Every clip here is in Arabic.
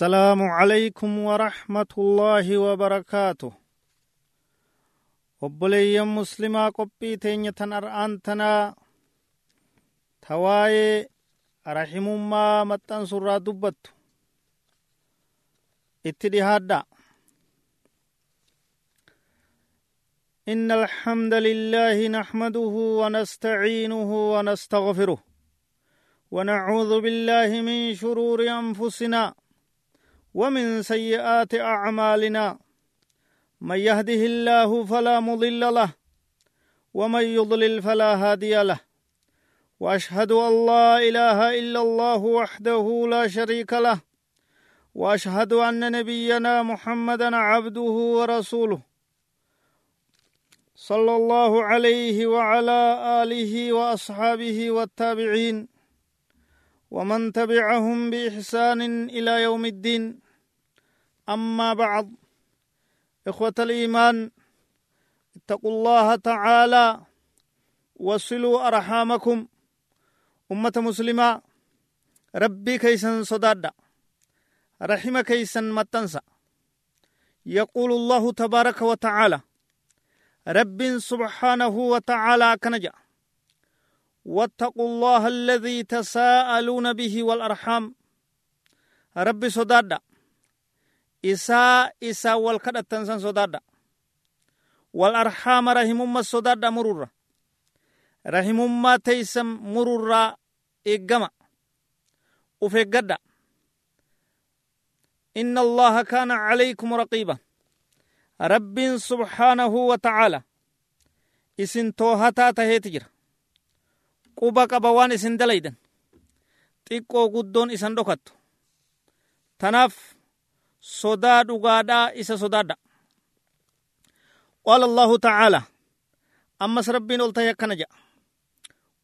السلام عليكم ورحمة الله وبركاته obboleeyyan muslimaa qophii teenya tan ar'aan tanaa tawaayee rahimummaa maxxansurraa dubbattu itti dhihaadha إن الحمد لله نحمده ونستعينه ونستغفره ونعوذ بالله من شرور أنفسنا ومن سيئات أعمالنا من يهده الله فلا مضل له ومن يضلل فلا هادي له وأشهد أن لا إله إلا الله وحده لا شريك له وأشهد أن نبينا محمدا عبده ورسوله صلى الله عليه وعلى آله وأصحابه والتابعين ومن تبعهم بإحسان إلى يوم الدين أما بعد إخوة الإيمان اتقوا الله تعالى وصلوا أرحامكم. أمة مسلمة ربي كيسن صدادا رحم كيسن متنسى. يقول الله تبارك وتعالى رب سبحانه وتعالى كنجا واتقوا الله الذي تساءلون به والأرحام. ربي صدادا isaa isaa wal kadhatansan sodaadha. Wal arhaama rahimumma sodaadha mururra. Rahimummaa teeysan mururraa eeggama. Uf eeggadha. Inna allaha kaana calaykum raqiiba. Rabbiin subhaanahu wa tacaala. Isin toohataa taheeti jira. Quba qaba waan isin dalaydan. Xiqqoo guddoon isan dhokattu. Tanaaf sodaa dhugaadhaa isa sodaadha qaala allahu tacaala ammas rabbiin ol tahe akkana jedha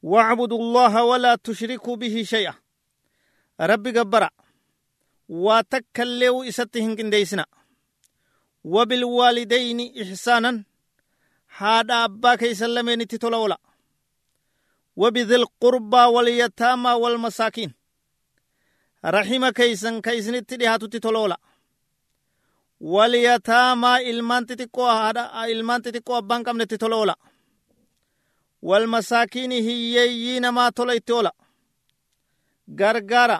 الله ولا تشركوا به شيئا ربي قبرا وتكلوا إستهن كنديسنا وبالوالدين إحسانا هذا أبا كيسلمين تتولولا وبذي القربى واليتامى والمساكين رحم كيسن كيسن تتولولا واليتامى ilmaan xixiqqoo haadha ilmaan xixiqqoo abbaan qabne itti tola oola walmasaakiini hiyyeeyyii namaa tola itti oola gargaara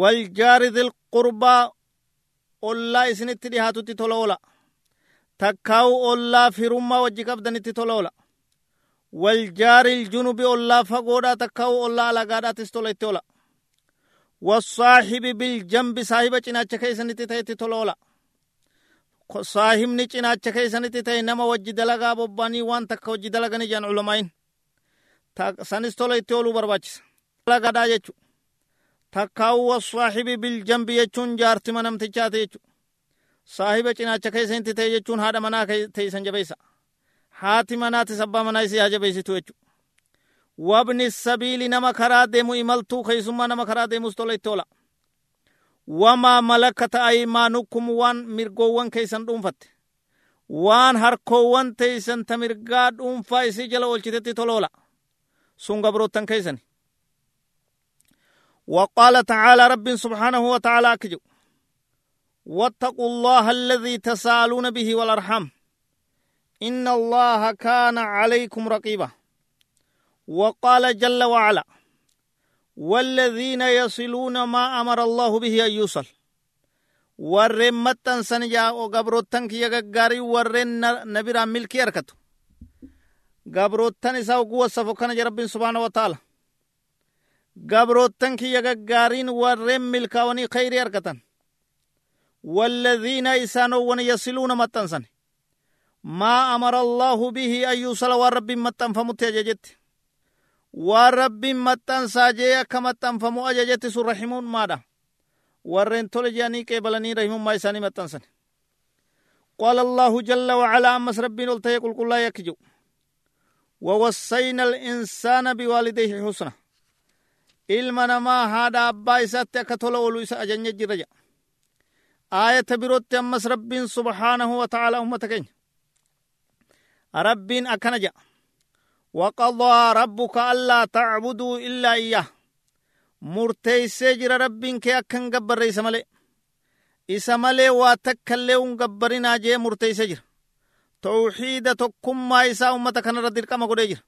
waljaari dilqurbaa ollaa isinitti dhihaatutti tola oola takkaawu ollaa firummaa wajji qabdanitti tola oola والجار الجنوب الله فقودا تكاو الله على قادات استولت ولا ወሳሂቢ ቢልጀንቢ saahiba cinaacha keeysanitti ta'etitu loola saahibni cinaacha keeysanitti ta'e nama wajji dalagaa bobbanii waan takka wajji dalagani jean culamaa'in sanis tola itti ooluu barbaachisa dalagaadhaa jechu takkaawu wasaahibi biljambi jechuun jaartima namtichaati jechu saahiba cinaacha keeysanitti ta'e jechuun haadha manaa teeysan jabeeysa haati manaati sabbaa manaa isi haa jabeeysitu jechu وابن السبيل نما خرا ديمو إملتو خيسما نما خرا ديموس تولي تولا وما ملكت أيمانكم وان مرقو وان كيسان دونفت. وان هركو وان تيسان تمرقا دونفا إسي جلو والجدت تولولا سنغبرو تن كيسان. وقال تعالى رب سبحانه وتعالى كجو. واتقوا الله الذي تسالون به والأرحام. إن الله كان عليكم رقيباً. وقال جل وعلا والذين يصلون ما أمر الله به أن يصل. ورين متن سنجا وقبروتن كي يغاري ورن نبرا ملكي أركتو. قبروتن إساو قوة صفوكان رب سبحانه وتعالى. قبروتن كي يغاري ورين ملكا وني خيري أركتن. والذين إسانو وني يصلون متن سن ما أمر الله به أن يصل ورب متن فمتجاجتن والرب متن ساجي كمتن فمو أججت سر رحمون ماذا warreen tole jedhanii qeebalanii rahimummaa isaanii maxxansan qaala allahu jalla wacalaa ammas rabbiin ol ta'ee qulqullaa'ee akki jedhu ووصينا الإنسان بوالديه حسنا ilma namaa haadha abbaa isaatti akka tola oolu isa ajanya jirra jedha aayata birootti ammas rabbiin subhaanahu wa ta'ala ummata keenya rabbiin akkana jedha وقضى ربك ألا تعبدوا إلا إياه murteeysee jira rabbiin kee akkan gabbarre isa malee isa malee waa takkallee un gabbarinaa jee murteeysee jira tawxiida tokkummaa isaa ummata kanarra dirqama godhee jira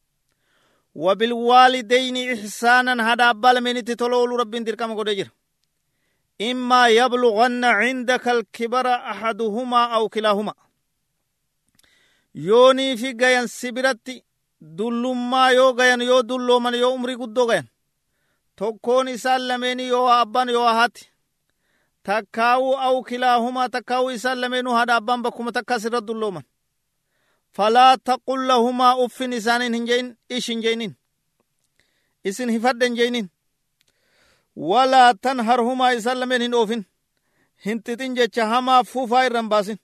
وبالوالدين إحسانا هذا أبال من تتلول رب دركم قد إما يبلغن عندك الكبر أحدهما أو كلاهما يوني في غيان سبرتي dullummaa yoo gayan yoo dullooman yoo umrii guddoo gayan. Tokkoon isaan lameeni yoo abbaan yoo haati. Takkaa'uu aw kilaahumaa takkaa'uu isaan lameenuu haadha abbaan bakkuma takkaas irra dullooman falaa taqul lahumaa uffin isaanin hin jein ish hin jeinin. Isin hifadhe hin jeinin. Walaa tanharhumaa isaan lameen hin oofin. Hin xixin jecha hamaa fuufaa irran baasin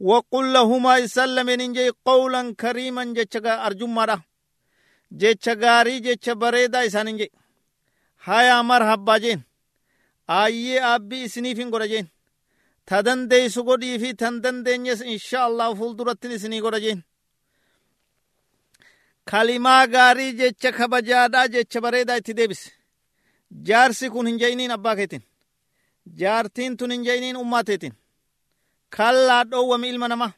وقل لهما يسلم إنجي قولا كريما جتشا أرجمارا. جتشا غاري جتشا بريدا إسان إنجي هيا مرحبا جين. آيي أبي إسنيفين قرى جين تدن دي سقودي في تندن دينيس إن شاء الله فول درتين إسني قرى جين kalimaa gaarii jecha kabajaadhaa jecha bareedaa itti deebis jaarsi kun hin jeyniin abbaa keetiin jaartiin kallaa dhoowwame ilma namaa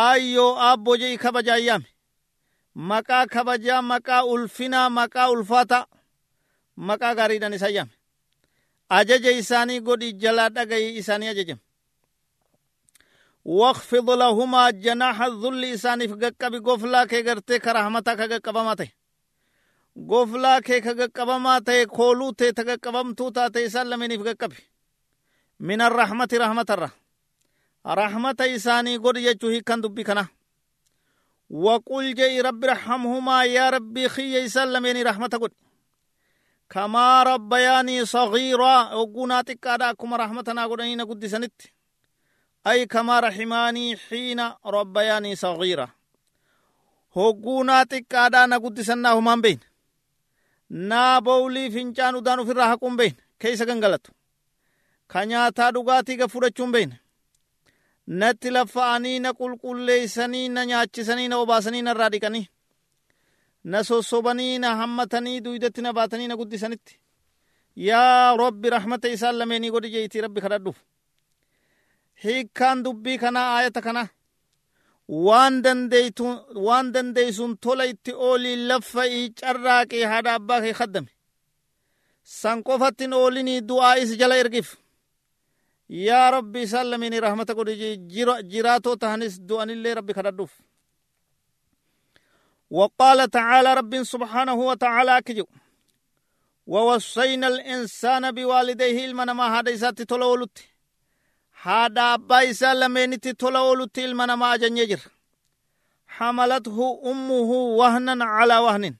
aayyoo aabboo jei kabajaa yaame maqaa kabajaa maqaa ulfinaa maqaa ulfaataa maqaa gaariidhaan isa yaame ajaja isaanii godhi jalaa dhagayi isaanii ajajame واخفض لهما جناح الذل إساني في قبي قفلا كي غرتي كرحمتا كقبما تي قفلا كي كقبما تي كولو تي تقبم توتا تي سلمني في قبي من الرحمة رحمة الرحمة رحمة إساني قد يجوه كان دبي كنا وقل جي رب رحمهما يا ربي خي يسلمني رحمة قد كما ربياني صغيرا وقونا تكادا كما رحمتنا قدنين قد سنت أي كما رحماني حين ربياني صغيرا هقونا تكادا نقد سنا همان بين نا بولي فنجان دانو في الرحكم بين كيس غنغلتو كنياتا دغاتي غفورچون بين natti laffa'anii na qulqulleeysanii na nyaachisanii na obaasanii na irraa dhiqanii na sossobanii na hammatanii duydatti na baatanii na guddisanitti yaa rabbi rahmata isaan lameenii godhi jeetii rabbi kadhadhuuf hiikkaan dubbii kanaa aayata kana waan dandeeytu waan dandeeysun tola itti oolii laffa'ii carraaqii haadha abbaa kee kaddame san qofattin oolinii du'aa'is jala ergif yaa rabbi isaan lameenii rahmata godhi jiraatoo tahanis du'anillee rabbi kadhadhuuf وقال تعالى رب سبحانه وتعالى كجو. ووصينا الإنسان بوالديه المنا ما هذا إساتي تلولت هذا أبا إسا لمينتي تلولت المنا ما جنجر حملته أمه وهنا على وهن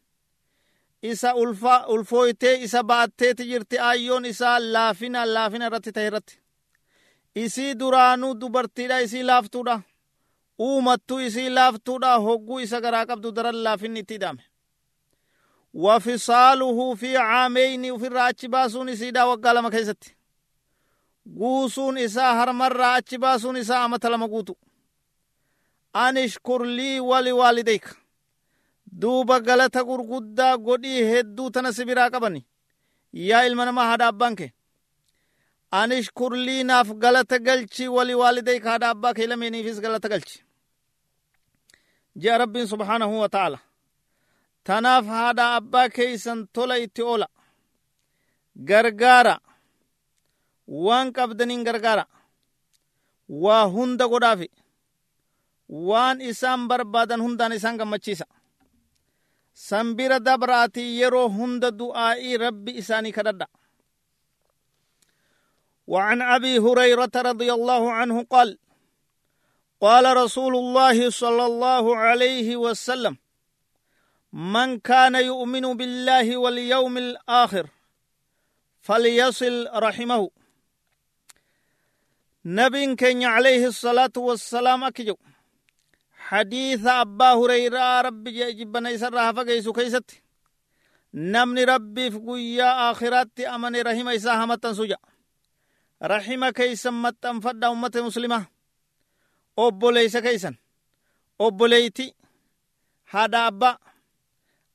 إسا ألفا ألفويتي إسا باتي تجرتي آيون إسا لافنا لافنا رتي تهرتي. Isii duraanuu dubartiidha isii laaftuudha uumattuu isii laaftuudha hogguu isa garaa qabdu daran laafinni itti hidhame wafisaaluhu fi caameyni ufirraa achi baasuun isiidha waggaa lama keessatti guusuun isaa harmarraa achi baasuun isaa amata lama guutu anishkur lii wali waalideyka duuba galata gurguddaa godhii hedduu tana si qabani yaa ilma namaa abbaan kee anishkur lii naaf galata galchi wali waalideyka haadha abbaa kee lameeniifis galata galchi jea rabbiin subhaanahu wa ta'ala tanaaf haadha abbaa keeysan tola itti oola gargaara waan qabdaniin gargaara waa hunda godhaafi waan isaan barbaadan hundaan isaan gammachiisa san bira dabraatii yeroo hunda du'aa'ii rabbi isaanii kadhadha وعن أبي هريرة رضي الله عنه قال قال رسول الله صلى الله عليه وسلم من كان يؤمن بالله واليوم الآخر فليصل رحمه. نبي كن عليه الصلاة والسلام أكجو حديث أبا هريرة رب جبنا يسرها فقيسو كيست. نمني ربي قويا آخرات أمن رحمة إساها سجأ rahima keeysan maxxanfadha ummata muslima obboleeysa keeysan obboleeyti haadha abba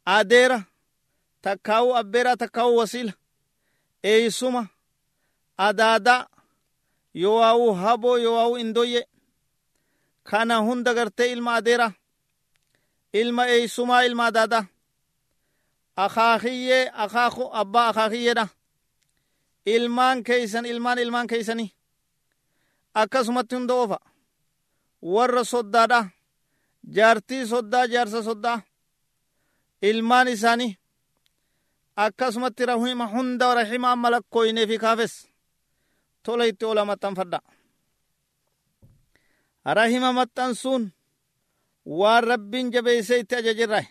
adeera takkaawu abbeera takkaawu wasiila eeysuma adaada yowaa'u haboo yowaa'u indoyye kana hunda gartee ilma adeera ilma eeysumaa ilma adaada akaakiyyee akaaku abbaa akaakiyyeedha ilmaan keeysan ilmaan ilmaan keeysanii akkasumatti hunda ofa warra soddaadha jaartii soddaa jaarsa soddaa ilmaan isaanii akkasumatti rahima hunda rahima amma lakkooyinee fi kaafes tola itti oola maxxanfadha rahima maxxansuun waan rabbiin jabeeyse itti ajajirraa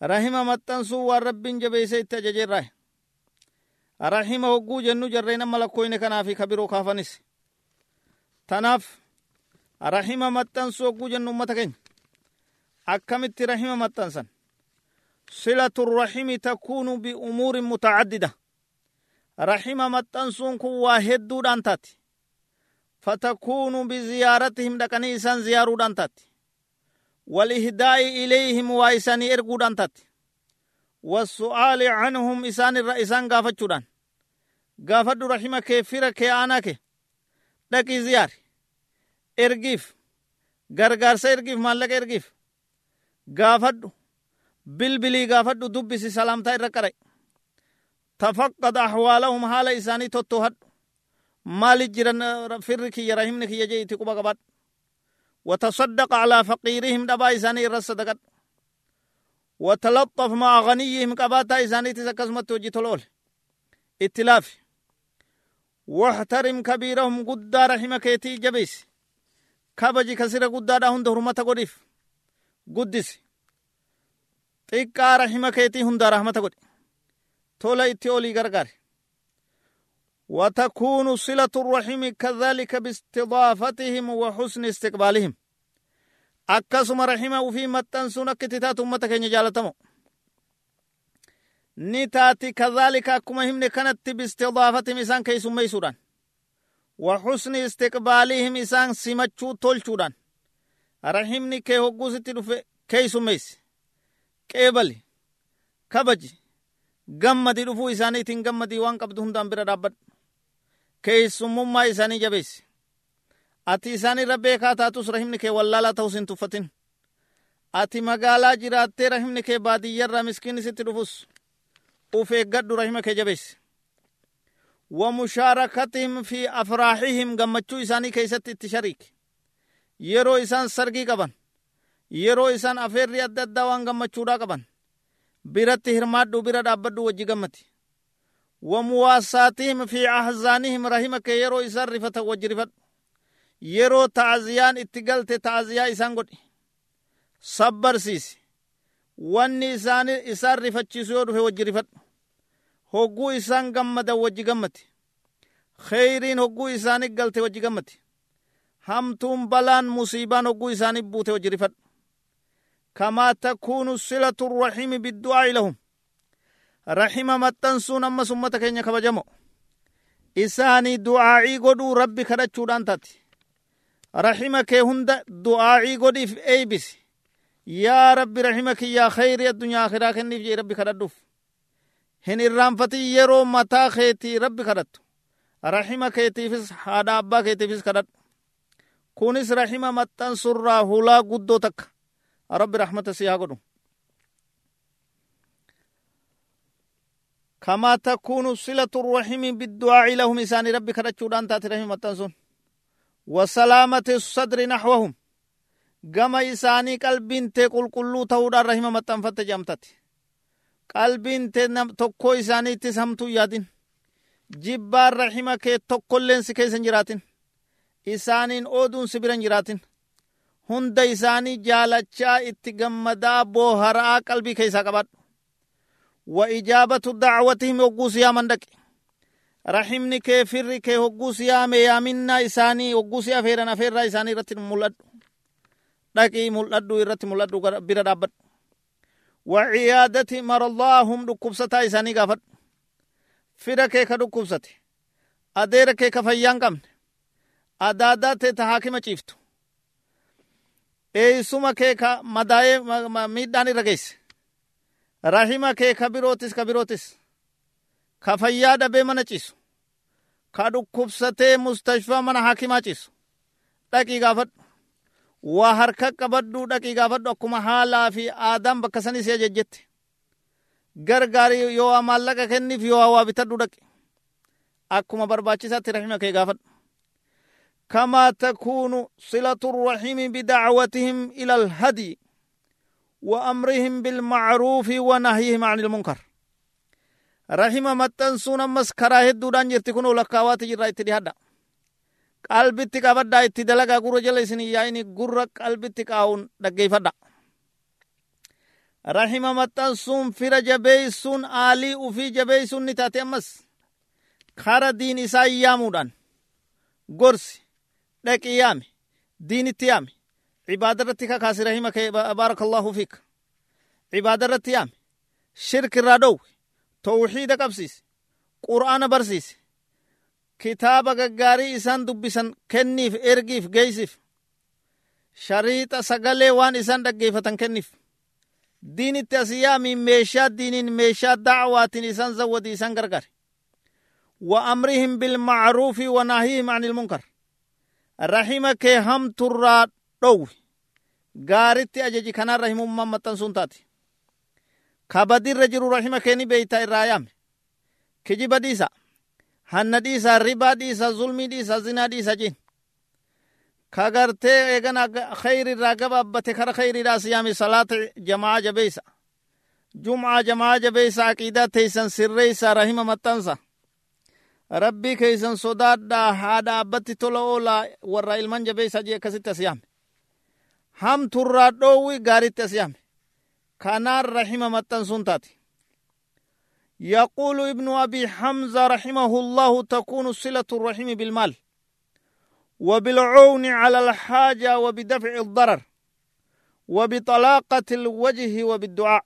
rahima maxxansuun waan rabbiin jabeeyse itti ajajirraa rahima hogguu jennu jarreen amma lakkooyine kanaa fi kabiroo kaafanis. Tanaaf rahima maxxansuu hogguu jennu ummata keenya. Akkamitti rahima maxxansan? الرحم تكون بأمور متعددة رحم متنسون كو واحد دودان تاتي فتكون بزيارتهم دكني إسان زيارو دان تاتي والإهداء إليهم وإسان إرقو دان تاتي والسؤال عنهم إسان الرئيسان غافتشو دان غافتو رحمة كفيرة كيانا كي دكي زيار إرقيف غرغارسا إرقيف مالك إرقيف غافتو bilbilii gaafadhu dubbisi salaamtaa irra qare tafaqqad ahwaalahum haala isaanii tottohadhu. Maali jiran firri kiyya rahimni kiyya jee itti quba qabadhu وتصدق على فقيرهم دبا إساني الرس دقت وتلطف مع غنيهم قباتا إساني تسكسمت وجي تلول اتلاف واحترم كبيرهم قد رحمك يتي جبيس. كبجي كسر قد هند هرمت قديف قدس. xiqqaa rahima keetii hundaa rahmata godhe tola itti olii وتكون صلة الرحم كذلك باستضافتهم وحسن استقبالهم. أكسم رحمه في متنسون كتتات أمتك جالتمو. نتاتي كذلك أكما هم كانت باستضافتهم إسان كي سمي سودان وحسن استقبالهم إسان سمتشو تولشودان رحمني كي هقوستي كي سميس qeebali kabaji gammadi dhufuu isaaniitiin gammadii waan qabdu hundaan bira dhaabbadhu keessummummaa isaanii jabeessi ati isaanirra beekaa taatus rahimni kee wallaalaa ta'us hin tuffatin ati magaalaa jiraattee rahimni kee baadiyyarraa miskiini sitti dhufus uf eeggadhu rahima kee jabeessi wa mushaarakatihim fi afraahihim gammachuu isaanii keessatti itti shariike yeroo isaan sargii qaban yeroo isaan afeerri adda addaa waan gammachuudhaa qaban biratti hirmaadhu bira dhaabbadhu wajji gammati. Wa muwaasaatiihim fi ahzaanihim rahima kee yeroo isaan rifatan wajji rifadhu. Yeroo ta'aziyaan itti galte ta'aziyaa isaan godhi. Sabbarsiisi. Wanni isaan isaan rifachiisu yoo dhufe wajji rifadhu. hogguu isaan gammada wajji gammati kheyriin hogguu isaani galte wajji gammati hamtuun balaan musiibaan hogguu isaani buute wajji rifadhu. Kamaa takuunu silatu rahimi biddu'aa'i lahum. Rahima maxxansuun ammas ummata keenya kabajamo. Isaanii du'aa'ii godhuu rabbi kadhachuudhaan taati rahima kee hunda du'aa'ii godhiif eeybisi yaa rabbi rahima kiyyaa kheyrii addunyaa akhiraa kenniif jee rabbi kadhadhuuf. هن الرانفتي يرو متا خيتي ربي كدتو رحمك يتيفس هذا أبا كيتيفس كدت كونس رحمة متنسر راهولا قدو تك رب رحمة سيها قدو كما تكون صلة الرحم بالدعاء لهم إسان ربي كرتشودان تاتي رحمة تنسون وسلامة الصدر نحوهم gama isaanii qalbiin tee qulqulluu ta'uudhaan rahima maxxanfatte jamtati qalbiin tee tokkoo isaaniittis hamtuu yaadin. Jibbaan rahima kee tokkolleen si keessa hin jiraatin. Isaaniin ooduun si bira jiraatin. Hunda isaanii jaalachaa itti gammadaa booharaa qalbii keessaa qabadhu wa ijaabatu dacwatihim hogguu si yaaman dhaqe rahimni kee firri kee hogguu si yaame yaaminaa isaanii hogguu si afeeran afeerraa isaanii irratti mul'adhu. Dhaqii mul'adhu irratti mul'adhu bira dhaabbadhu maradaahum dhukkubsataa isaanii gaafadhu fira kee ka dhukkubsate adeera kee ka fayyaan qabne adaadaa tee ta haakima ciiftu eeysuma kee ka madaa'ee miidhaan irra geesse rahima kee ka birootis ka birootis ka fayyaa dhabee mana ciisu ka dhukkubsatee mustashfaa mana haakimaa ciisu dhaqii gaafadhu waa harka qabadhuu dhaqii gaafadhu akkuma haalaa fi aadaan bakka sanii si ajajjette gargaari yoo waa maallaqa kenniif yoo waa bitadhu dhaqi akkuma barbaachisaatti rahima kee gaafadhu كما تكون صلة الرحم بدعوتهم إلى الهدي وأمرهم بالمعروف ونهيهم عن المنكر رحم متنسون أمس كراهد دودان جرتكون لكاوات جرى اتدهدا qalbitti qabaddaa itti dalagaa gurra jala isin yaa'ini gurra qalbitti qaa'uun dhaggeeffadha. Rahima maxxansuun fira jabeeysuun aalii ufii jabeeysuun ni taate ammas kara diin isaa yaamuudhaan gorsi dhaqi yaame diinitti yaame cibaada irratti kakaasi rahima kee baarakallahu fiik. Cibaada irratti yaame shirki irraa dhowwe tawxiida qabsiise qur'aana barsiise kitaaba gaggaarii isaan dubbisan kenniif ergiif geeysiif shariixa sagalee waan isaan dhaggeeffatan kenniif diinitti as yaami meeshaa diiniin meeshaa dacwaatiin isaan zawwadi isaan gargare wa amrihim bilmacruufi wa nahyihim an ilmunkar rahima kee hamturraa dhowwi gaaritti ajaji kanaan rahimummaan maxxansuun taati kabadirra jiru rahima keeni beeyta irraa yaame kijiba dhiisa hanna dhiisa ribaa dhiisa zulmii dhiisa zinaa dhiisa jin kagartee eegana khayrirraa gabaabbate kara khayriidhaas yaame salaata jamaa jabeeysa jum'aa jamaa jabeeysa aqiidaa teeysan sirreeysa rahima maxxansa rabbii keeysan sodaadhaa haadha abbatti tola oolaa warra ilman jabeeysa jee akkasitti as yaame hamturraa dhoowwi gaaritti as yaame kanaan rahima maxxansuun taati يقول ابن أبي حمزة رحمه الله تكون صلة الرحم بالمال وبالعون على الحاجة وبدفع الضرر وبطلاقة الوجه وبالدعاء.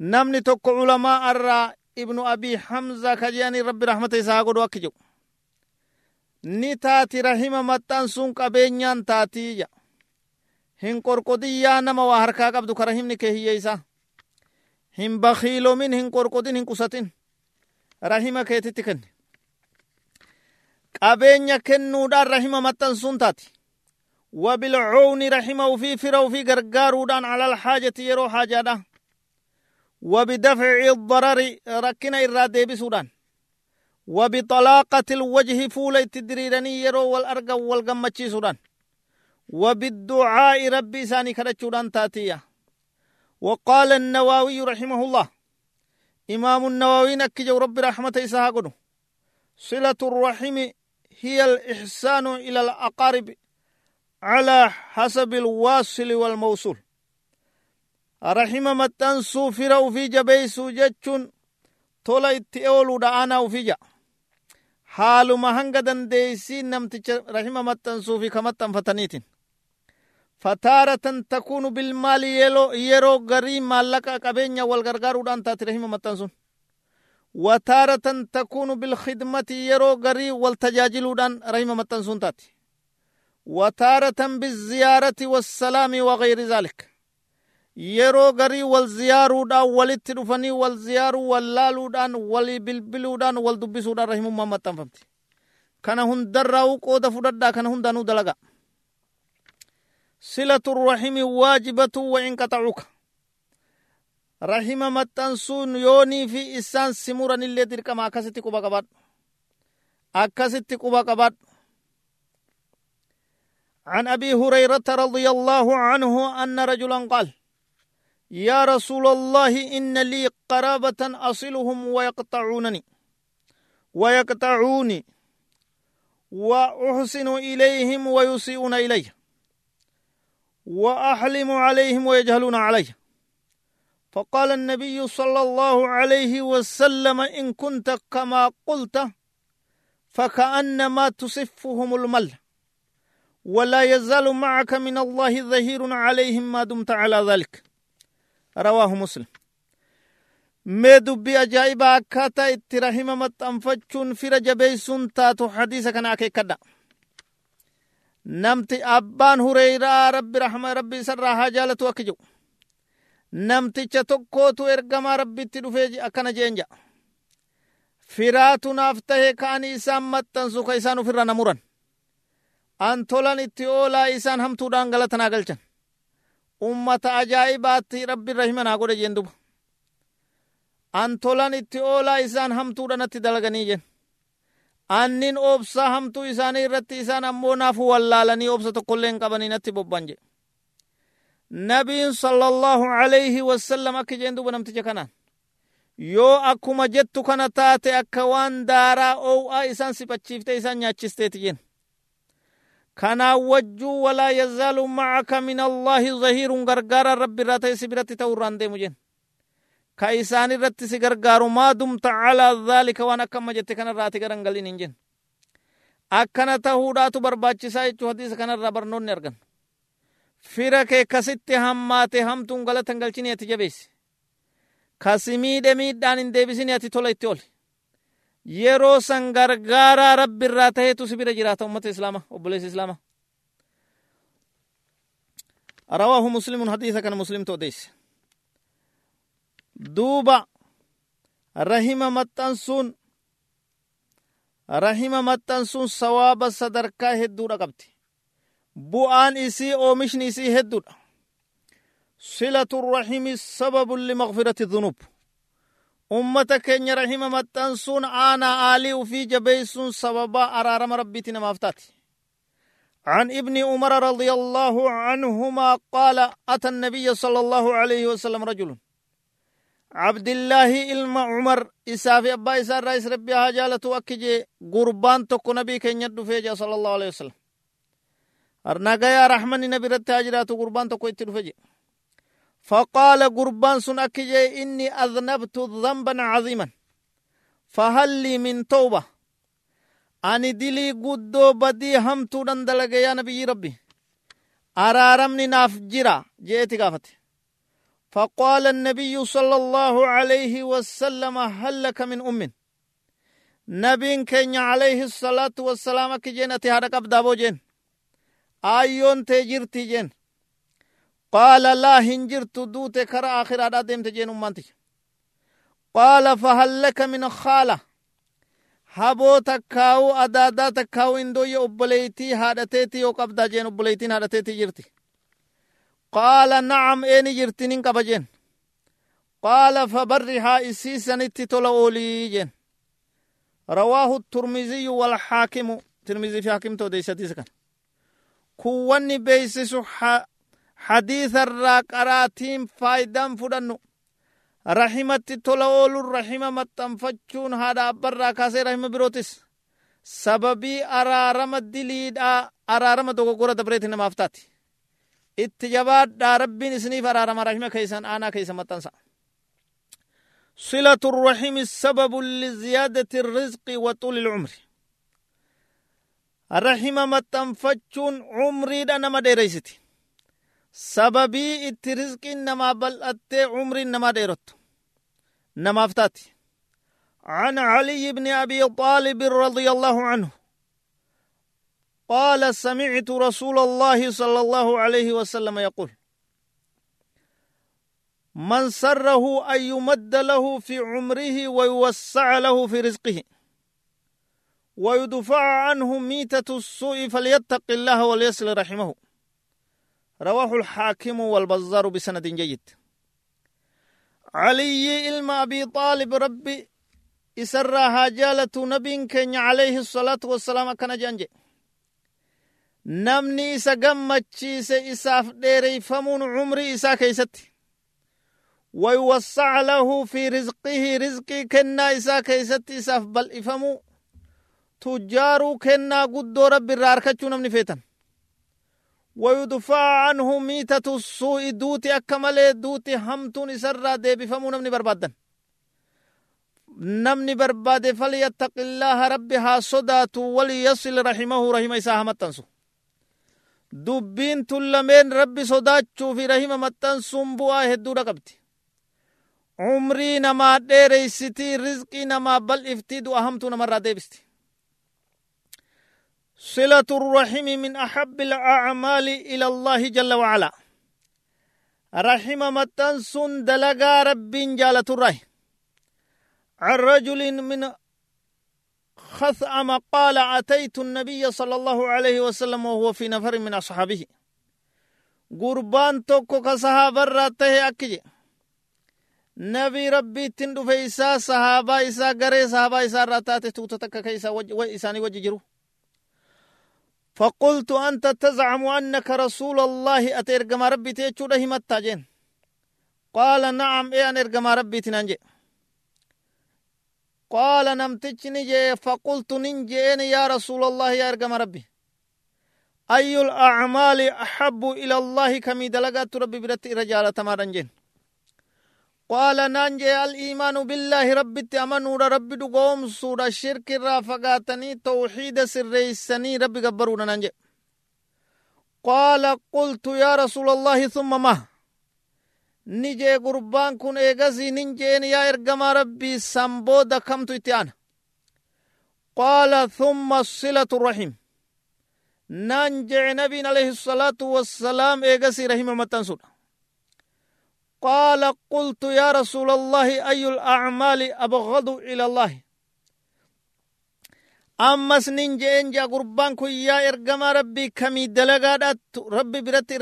نمني تك علماء الرا ابن أبي حمزة كجاني رب رحمة إسحاق وكجو. ni taati rahima maxxansuun qabeenyaan taatiiyya hin qorqodiyyaa nama waa harkaa qabdu ka rahimni hin bakiilomin hin qorqodin hin qusatin rahima keetitti kenne qabeenya kennuudhaan rahima maxxansuun taati wabilcuuni rahima ufii fira ufii gargaaruudhaan ala alhaajati yeroo haajaadha rakkina irraa deebisuudhaan wabixalaaqati ilwajhi fuula itti diriiranii yeroo wal argan wal gammachiisuudhaan wabidducaa'i rabbi isaanii kadhachuudhaan taatiyya وقال النووي رحمه الله إمام النووي نكجو رب رحمة إسحاق صلة الرحم هي الإحسان إلى الأقارب على حسب الواصل والموصول. رحم متن سوفر في جبيس جتشن تولا اتئولو دعانا في جا. حال مهنگ دنديسي نمتش رحم متن سوفي كمتن فتنيتين فتارة تكون بالمال يلو يرو غري مالك قبينيا والغرغارودان تاتي رحمة متنسون وتارة تكون بالخدمة يرو غري والتجاجلودان رحمة متنسون تاتي. وتارة بالزيارة والسلام وغير ذلك. يرو غري والزيارودان ولتدفني والزيار واللالودان ولبلبلودان والدبسودان رحمة متنفمتي كان هندراو قود فددا كان هندانو دلغا. صلة الرحم واجبة وإن قطعوك. رحم متنسون يوني في إسان سموران اللي تلك ما أكست قبا قبات أكست قبا قبات عن أبي هريرة رضي الله عنه أن رجلا قال يا رسول الله إن لي قرابة أصلهم ويقطعونني ويقطعوني وأحسن إليهم ويسيئون إليّ. وأحلم عليهم ويجهلون عليه فقال النبي صلى الله عليه وسلم إن كنت كما قلت فكأنما تصفهم المل. ولا يزال معك من الله ظهير عليهم ما دمت على ذلك. رواه مسلم. mee dubbii ajaa'ibaa akkaataa itti rahima maxxanfachuun fira jabeeysuun taatu hadiisa kana akeekkadha namti abbaan hureyraa rabbi rahma rabbi isarraa haa jaalatu akki jedhu namticha tokkootu ergamaa rabbitti dhufee akkana jeen jedha firaatu naaf tahe ka'ani isaan maxxansu ka isaan ufirra na muran. An tolan itti oolaa isaan hamtuudhaan galata naa galchan. Ummata ajaa'ibaatti rabbi rahima naa godhe jeen duba an tolan itti oolaa isaan hamtuudhanatti dalaganii jen annin obsa hamtuu isaanii irratti isaan ammoo naafu wallaalanii obsa tokkollee hin qabanii natti bobban jedhe nabiin sallallahu alayhi wasallam akka jeen duba namticha kanaan yoo akkuma jettu kana taate akka waan daaraa ow'aa isaan siphachiifte isaan nyaachisteeti jen kanaan wajjuu walaa yazaalu macaka min allaahi zahiirun gargaaraan rabbi irraa ta'e si biratti ta'u irraan deemu jen ka isaan irratti si gargaaru maa dumta calaa dhaalika waan akkama jette kanarraa ati garangalin hin jen akkana tahuudhaatu barbaachisaa jechuu hadiisa kanarraa barnoonni argan fira kee kasitti hammaate hamtuun galata hin galchini ati jabeessi kasi miidhe miidhaan hin deebisini ati tola itti oli yeroo san gargaaraa rabbi irraa taheetu si bira jiraata ummata islaama obboleessa islaama رواه مسلم حديث كان مسلم توديس دوبا رحم متنسون رحم متنسون ثواب صدركا هدو رقبتي bu'aan isii oomishni isii hedduudha silatu rahimi sababun limagfirati dhunub ummata keenya rahima maxxansuun aanaa aalii ufii jabeeysuun sababa araarama rabbiiti namaaf taati عن ابن عمر رضي الله عنهما قال أتى النبي صلى الله عليه وسلم رجل عبد الله إلما عمر إساف أبا إسار رئيس ربي هاجالة أكجي قربان تكو نبي كن يدو فيجا صلى الله عليه وسلم biratti haa jiraatu gurbaan tokko itti dhufe je faqaala gurbaan sun akki jee inni adnabtu dhanban caziiman fahal lii min tawba ani dilii guddoo badii hamtuudhan dalage yaa nabiyyi rabbi araaramni naaf jira jeeti gaafate فقال النبي صلى الله عليه وسلم هل لك من أم؟ نبين كان عليه الصلاة والسلام كجين أتهارك أبدابو جين آيون تجرتي جين قال لا هنجرت دوت كرا آخر آداد دمت جين أمانتي. قال فهل لك من خالة؟ هبو تكاو أدادا تكاو إندو يؤبليتي هادتيتي وقبدا جين أبليتين هادتيتي جرتي. Qaala nacam eeni jirtinin qaba jeen qaala fabarrihaa isiisanitti tola oolii jeen rawaahu turmiziyu walxaakimu tirmizii fi haakimta odeysatiisa kana kun wanni beeysisu hadiisarraa qaraatiin faayidaan fudhannu rahimatti tola ooluun rahima maxxanfachuun haadha abbarraa kaasee rahima birootis sababii araarama diliidhaa araarama dogoggora dabreeti namaaf taati itti jabaadhaa rabbiin isiniif araarama rahima keeysan aanaa keeysa maxxansa صلة الرحم سبب لزيادة الرزق وطول العمر rahima maxxanfachuun umriidha nama dheereysiti sababii itti rizqiin namaa bal'attee umriin namaa dheerottu namaaf taati عن علي بن أبي طالب رضي الله عنه قال سمعت رسول الله صلى الله عليه وسلم يقول من سره أن يمد له في عمره ويوسع له في رزقه ويدفع عنه ميتة السوء فليتق الله وليصل رحمه رواه الحاكم والبزار بسند جيد. علي إلما أبي طالب ربي إسرها جالة نبي كن عليه الصلاة والسلام كان جانجي. Namni isa gammachiise isaaf dheereyfamuun cumrii isaa keeysatti wayuwassaca lahu fi rizqihi rizqii kennaa isaa keeysatti isaaf bal'ifamuu tujjaaruu kennaa guddoo rabbi irraa harkachuu namni feetan wayudfaca anhu miitatu suu'i duuti akka malee duuti hamtuun isarraa deebifamuu namni barbaaddan namni barbaade falyattaqi illaaha rabbi haa sodaatu waliyasil rahimahu rahima isaa haa maxxansu dubbiin tun lameen rabbi sodaachuu fi rahima maxxansuun bu'aa hedduudha qabdi umrii namaa dheereysitii rizqii namaa bal'iftii du'a hamtuu namarraa deebisti صلة الرحم من أحب الأعمال إلى الله جل وعلا رحم متنسون دلقا رب جالة الرحم عن رجل من خثعم قال أتيت النبي صلى الله عليه وسلم وهو في نفر من أصحابه. قربان توكو كصحابة راته أكجي. نبي ربي تندو فيسا صحابة إسا غري صحابة إسا راتات توتا تكا كيسا وإساني وججرو. فقلت أنت تزعم أنك رسول الله أترقم ربي تيچو ده متاجين قال نعم إيه أن ربي تنانجي. قال نمتج نجي فقلت ننجين يا رسول الله يا ارقم ربي. أي الأعمال أحب إلى الله كمي دلقات ربي برت رجالة تمارنجين. قال نانجي الإيمان بالله ربي تأمنوا ربي دقوم سورة الشرك رافقاتني توحيد سريسني ربي قبرونا نانجي قال قلت يا رسول الله ثم ما nin jeen yaa ergamaa rabbii san booda kamtu itti aana qaala thumma silatu rahim naan jee nabiin alayhi salaatu wassalaam eegasii rahima maxxansudha قال قلت يا رسول الله أي الأعمال أبغض إلى الله أمس ننجي إنجا قربان يا إرقم ربي كمي دلقات ربي برتي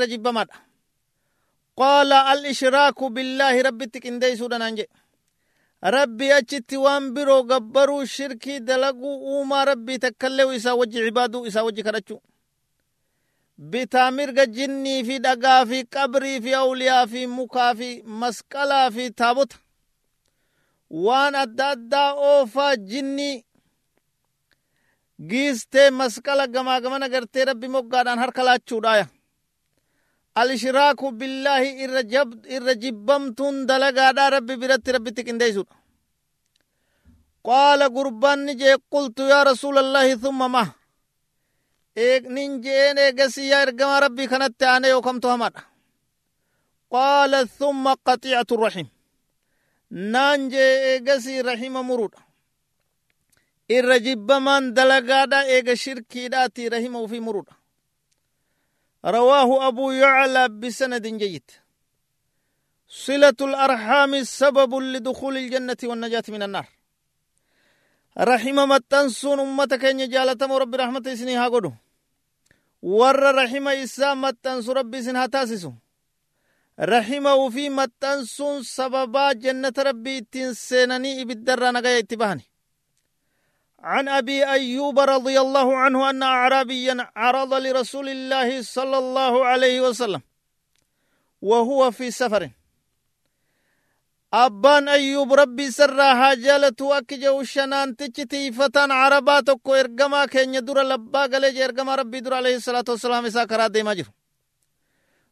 qaala al ishraaku billaahi rabbitti qindeeysuudhanaan jedhe rabbii achitti waan biroo gabbaruu shirkii dalaguu uumaa rabbii takkalleewu isaa wajji cibaaduu isaa wajji kadhachuu bitaa mirga jinnii fi dhagaa fi qabrii fi awliyaa fi mukaa fi masqalaa fi taabota waan adda addaa oofaa jinnii giistee masqala gamaa gamana gartee rabbi moggaadhaan harka laachuudhaaya الإشراك بالله الرجب الرجبمتون دلقا ربي برت ربي تكنديسود قال قربان نجي قلت يا رسول الله ثم ما؟ إيك ننجين إيقسي يا ارقم ربي كانت أنا يوكم تهمد قال ثم قطيعة الرحم نانجي إيقسي رحم مرود. الرجبمان دلقا دا ايق شركي داتي رحمه في مرود. رواه أبو يعلى بسند جيد. صلة الأرحام سبب لدخول الجنة والنجاة من النار. رحمة متنسون أمتك إن جالتم رب رحمة إسنها قدو. ور رحمة إسا متنسو ربي سنها تاسسو. رحمة وفي متنسون سببا جنة ربي تنسينني إبدر نغاية إتباهني. عن أبي أيوب رضي الله عنه أن اعرابيا عرض لرسول الله صلى الله عليه وسلم وهو في سفر. أبان أيوب ربي سرها جالت أكجو شنان تجتي فتان عرباتك إرقما كين يدور لبا قلج إرقما ربي دور عليه الصلاة والسلام إسا كرا ديما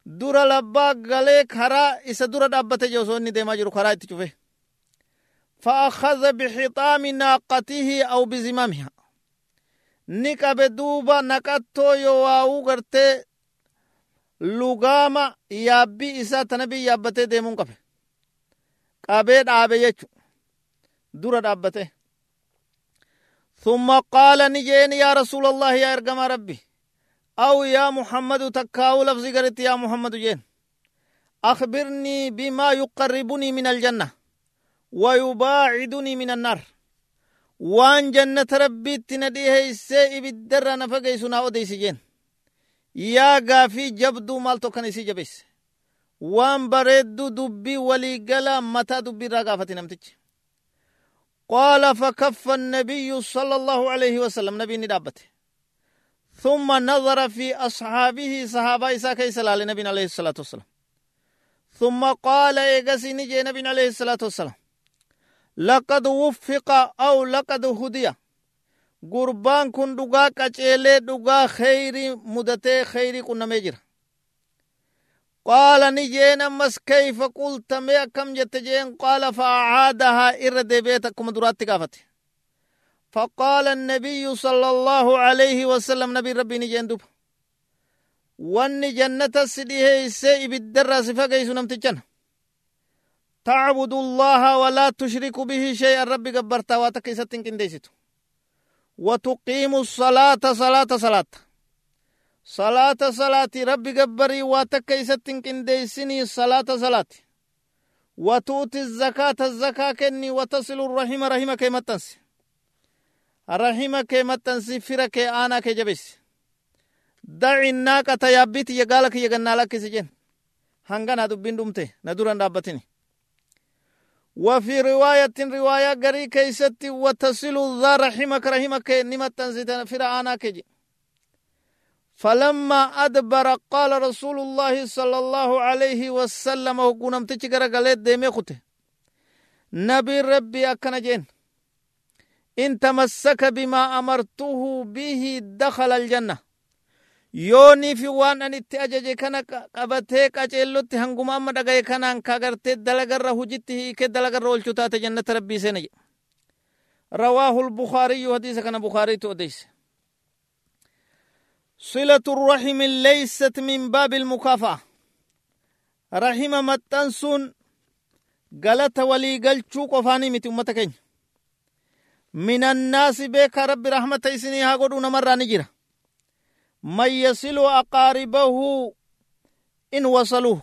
دور لبا قلي كرا إسا دور دابت جو سوني ديما جرو كرا فأخذ بحطام ناقته أو بزمامها. نكب دوبا نكتو يواو غرتي لغاما يابي إسا تنبي يابتي ديمون قبه qabee dhaabe jechu dura ثم قال نجين يا رسول الله يا ارقم ربي. أو يا محمد تكاو لفظي قرت يا محمد جين. أخبرني بما يقربني من الجنة. ويباعدني من النار. وان جنة ربي تنديه السيء بالدر نفقي سنا وديس جين. يا غافي جبدو مالتو كان جبس waan bareeddu dubbii walii gala mataa dubbii irraa gaafate namtichi qaala fakaffa annabiyyu sala allahu alayhi wasalam nabiin ni dhaabbate ثم نظر في أصحابه صحابة إساء كيس نبي عليه الصلاة والسلام. ثم قال إيقسي نجي نبي عليه الصلاة والسلام. لقد وفق أو لقد هدي. قربان كن دقا قچيلي دقا خيري مدتي خيري كن نميجر. قال نجين أمس كيف قلت ما كم جتجين؟ قال فأعادها إرد بيتكم درات قافته فقال النبي صلى الله عليه وسلم نبي ربي نجين دوب. وان جنة السديه السيء بالدرس فقيس نمتجن. تعبد الله ولا تشرك به شيئا. ربي قبرتا واتكيستن كنديستو وتقيم الصلاة صلاة صلاة. صلاة صلاة ربي قبري واتكيستن كنديسني صلاة صلاة. وتؤتي الزكاة الزكاة كني وتصل الرحم رحمك متنسي maxxansi fira kee aanaa kee jabeessi daci naaqata yaabbiti yagaala kiyya gannaa lakkisi jen hangana dubbin وفي رواية رواية قري كيست وتصل ذا رحمك رحمك نمت فرعانا كجي. فلما أدبر قال رسول الله صلى الله عليه وسلم وقنم تشكر قلت ديمي خته نبي ربي أكنا جين. إن تمسك بما أمرته به دخل الجنة. Yoonii fi waan ani itti ajaje kana qabatee qaceellotti hanguma amma dhagaye kanaan kagartee dalagarra hujitti hiike dalagarra oolchu taate jannata rabbii seena jedhe rawaahu lbukaariyyu hadiisa kana bukaariitu odeyse صلة الرحم ليست من باب المكافأة رحم متنسون قالت ولي قلتشو قفاني متي أمتكين من الناس بك رب رحمة إسني هاقودون مرة نجرة من يصل أقاربه إن وصلوه.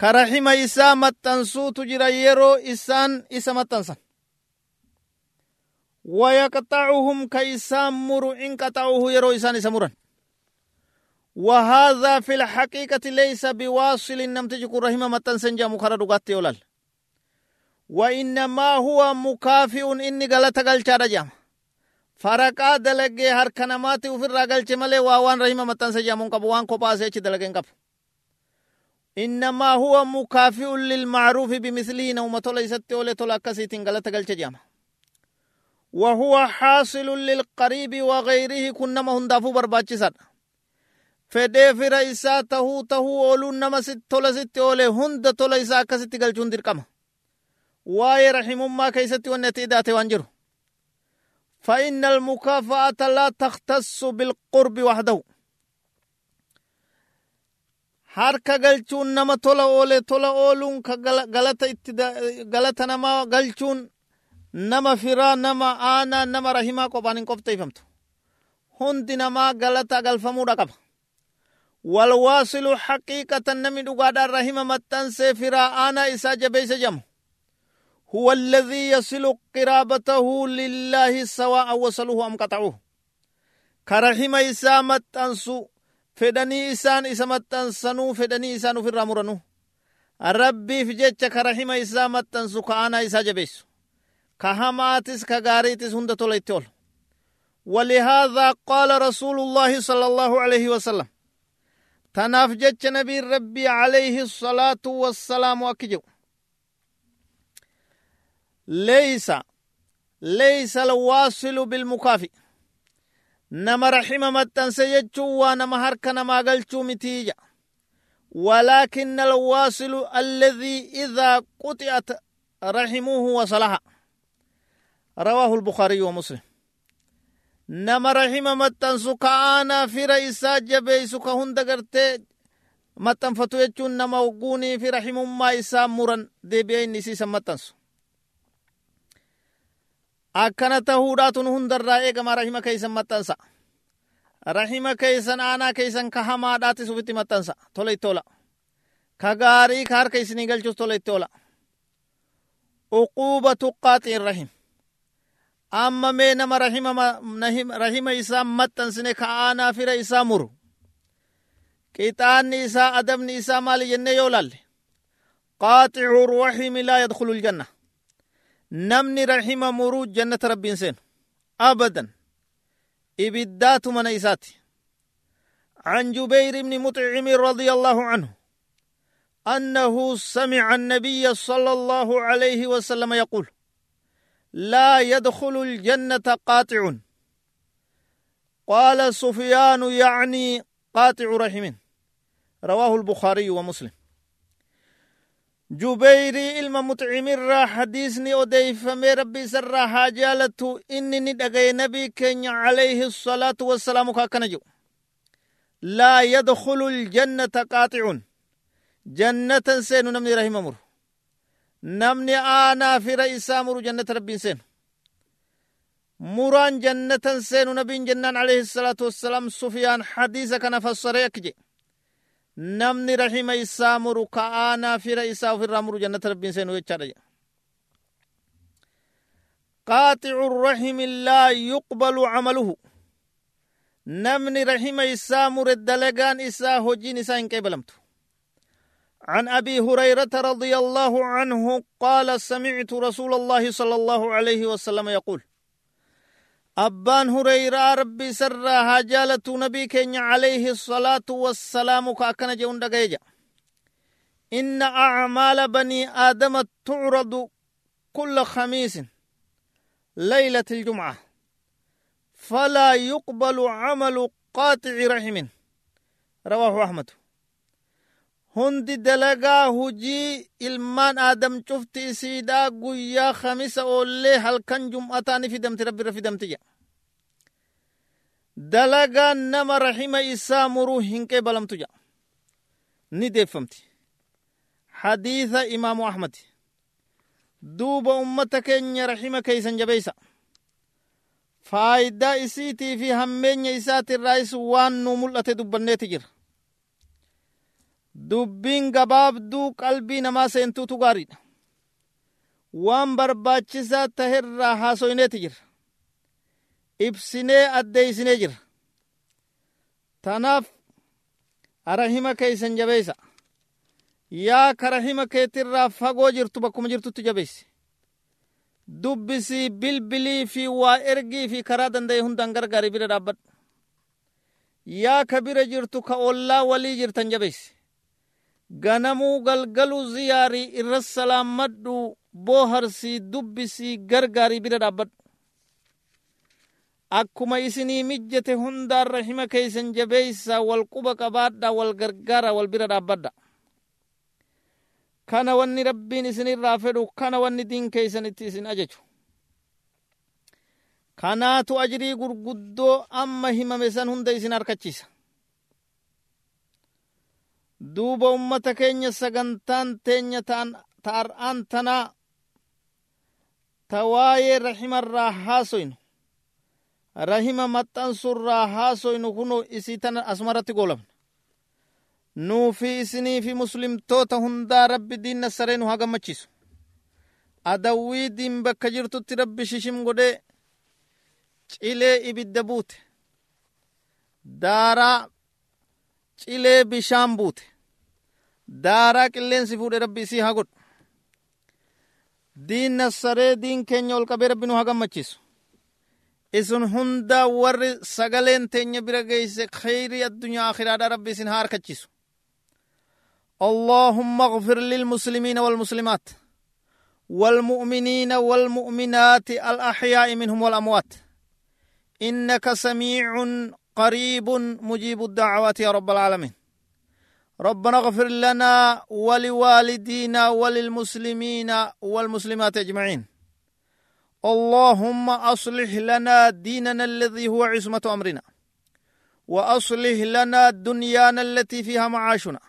كرحم إسا متنسو تجرى يرو إسان إسا متنسا ويقطعهم كإسان مر إن قطعوه يرو إسان إسا مرن. وهذا في الحقيقة ليس بواصل نمتجك رحمة متنسن جا ولال وإنما هو مكافئ إني غلط غلطة رجام faraqaa dalagee harka namaatti ufirraa galche malee waa waan rahima maxxansa jedhamuun qabu waan kophaasee achi dalageen qabu innamaa huwa mukaafi'un lilmacruufi bimislihi nauma tola isatti oole tola akkasiitiin galata galche jedhama وهو حاصل للقريب وغيره كنما هندافو برباچسد fedhee fira isaa tahuu tahuu ooluun nama tola sitti oole hunda tola isaa akkasitti galchuun dirqama waa'ee rahimummaa keeysatti wanni ati idaate waan jiru فإن المكافأة لا تختص بالقرب وحده harka galchuun nama tola oole tola ooluun ka galata itti galata nama galchuun nama firaa nama aanaa nama rahimaa qophaan hin qopheeffamtu hundi namaa galata galfamuudha qaba walwaasilu haqiiqatan namni dhugaadhaan rahima maxxansee firaa aanaa isaa jabeeyse jedhamu هو الذي يصل قرابته لله سواء وصلوه أم قطعوه. كرحم إسامة أنسو فدني إسان إسامة أنسنو فدني إسان في الرامرنو ربي في جيتش كرحم إسامة أنسو كأنا إسا جبيسو. كهماتس كغاريتس هند توليتول. ولهذا قال رسول الله صلى الله عليه وسلم تناف نبي ربي عليه الصلاة والسلام أكجو ليس ليس الواصل بالمكافئ. نما رحم متن سيجو ونما هرك نما قلتو متيجا. ولكن الواصل الذي إذا قطعت رحمه وصلها. رواه البخاري ومسلم. نما رحم متن سكانا في رئيسا جبي سكا هند قرتي متن فتو يجون نما وقوني في رحم ما إسا مرن دي نسيسا متنسو akkana tahuudhaatun hundarraa eegama rahima keeysan maxxansa rahima keeysan aanaa keeysan ka hamaadhaatis ufitti maxxansa tola itti oola ka gaarii ka harka isinii galchus tola itti oola uquubatu qaaxiin rahim amma mee nama rahima rahima isaa maxxansine ka aanaa fira isaa muru qixaanni isaa adabni isaa maali jenne yoo lalle qaaxicu rahimi laa yadkhulu ljanna namni rahima muruu jannata rabbiin seenu abadan. Ibiddaatu mana isaati. عن جبير بن مطعم رضي الله عنه أنه سمع النبي صلى الله عليه وسلم يقول لا يدخل الجنة قاطع قال سفيان يعني قاطع رحم رواه البخاري ومسلم جبيري ilma muxcimirraa hadiisni odeeyfamee rabbi isarraa haa jaalatu inni ni dhagaye nabii keenya calayhi salaatu wassalaamu ka akkana jedhu laa yadkhulu ljannata qaaxicun jannatan seenu namni rahima muru namni aanaa fira isaa muru jannata rabbiin seenu muraan jannatan seenu nabiin jennaan calayhi salaatu wassalaam sufyaan hadiisa kana fassaree akki jedhe namni rahima isaa muru ka aanaa fira isaa ofirraa muru jannata rabbiin seenu jechaadha jedha قاطع الرحم لا يقبل عمله نمني رحم إسا مرد دلقان إسا هجين إسا إنك بلمت عن أبي هريرة رضي الله عنه قال سمعت رسول الله صلى الله عليه وسلم يقول أبان هريرة ربي سرها جالة نبي كين عليه الصلاة والسلام كأكنا جون دقيجا إن أعمال بني آدم تعرض كل خميس ليلة الجمعة فلا يقبل عمل قاطع رحم رواه أحمد hundi dalagaa hujii ilmaan aadam cufti isiidhaa guyyaa kamisa oollee halkan jum'ataa ni fidamti rabbirra fidamti jedha dalagaan nama rahima isaa muruu hin qeebalamtu jedha ni deeffamti hadiisa imaamu ahmadi duuba ummata keenya rahima keeysan jabeeysa faayidaa isiitii fi hammeenya isaatirraayis waan nu mul'ate dubbanneeti jira dubbiin gabaabduu qalbii namaa seentuutu gaariidha. Waan barbaachisaa taherraa haasoyneeti jira. Ibsinee addeeysinee jira. Tanaaf arahima keeysan jabeeysa yaa karahima keetirraa fagoo jirtu bakkuma jirtutti jabeeysi dubbisii bilbilii fi waa ergii fi karaa danda'e hundan gargaari bira dhaabbadhu. Yaa ka bira jirtu ka ollaa walii jirtan jabeeysi ganamuu galgaluu ziyaarii irra salaammadhu booharsii dubbisii gargaarii bira dhaabbadhu akkuma isinii mijjate hundaan rahima keeysan jabeeysa wal quba qabaadha wal gargaara wal bira dhaabbadha kana wanni rabbiin isinirraa fedhu kana wanni diin keeysan itti isin ajaju kanaatu ajrii gurguddoo amma himame san hunda isin harkachiisa duuba ummata keenya sagantaan teenya ta'ar'aan tanaa ta waayee rahimarraa haasoynu rahima maxxansurraa haasoynu kuno isii tana asumarratti goolabna nuufi isinii fi muslimtoota hundaa rabbi diinna saree nu haa gammachiisu. Adawwii diin bakka jirtutti rabbi shishim godhee cilee ibidda buute. Daaraa cilee bishaan buute daaraa qilleensi fuudhe rabbi isii haa godhu diinna saree diin keenya ol qabee rabbi nu haa gammachiisu isin hunda warri sagaleen teenya bira geeyse khayrii addunyaa akhiraadha rabbi isin haa harkachiisu اللهم اغفر للمسلمين والمسلمات والمؤمنين والمؤمنات الأحياء منهم والأموات إنك سميع قريب مجيب الدعوات يا رب العالمين. ربنا اغفر لنا ولوالدينا وللمسلمين والمسلمات أجمعين. اللهم أصلح لنا ديننا الذي هو عصمة أمرنا. وأصلح لنا دنيانا التي فيها معاشنا.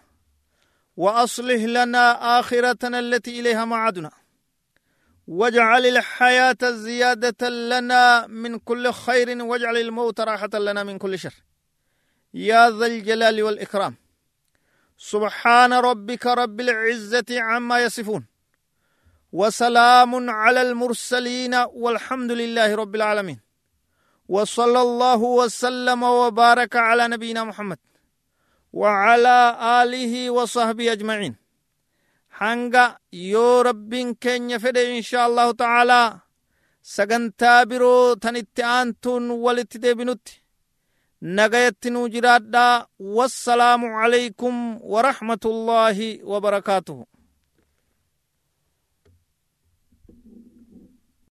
وأصلح لنا آخرتنا التي إليها معادنا. واجعل الحياة زيادة لنا من كل خير واجعل الموت راحة لنا من كل شر. يا ذا الجلال والإكرام. سبحان ربك رب العزة عما يصفون. وسلام على المرسلين والحمد لله رب العالمين. وصلى الله وسلم وبارك على نبينا محمد. وعلى آله وصحبه أجمعين. حنقا يو رب كن يفد إن شاء الله تعالى سغنتا برو تنتي ولتدبنت نغيت نجراد والسلام عليكم ورحمة الله وبركاته